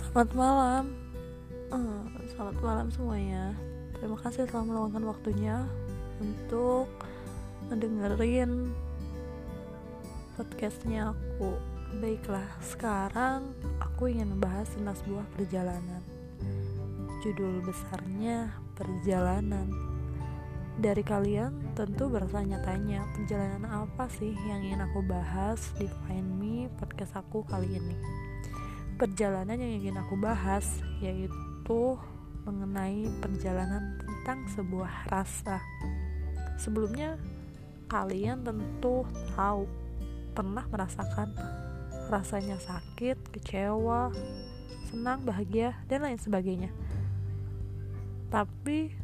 Selamat malam. Uh, Selamat malam semuanya. Terima kasih telah meluangkan waktunya Untuk Mendengerin Podcastnya aku. Baiklah, sekarang Aku ingin membahas tentang sebuah perjalanan. Judul besarnya Perjalanan. Dari kalian tentu bertanya-tanya Perjalanan apa sih yang ingin aku bahas? Di Find Me podcast aku kali ini perjalanan yang ingin aku bahas yaitu mengenai perjalanan tentang sebuah rasa. Sebelumnya kalian tentu tahu pernah merasakan rasanya sakit, kecewa, senang, bahagia dan lain sebagainya. Tapi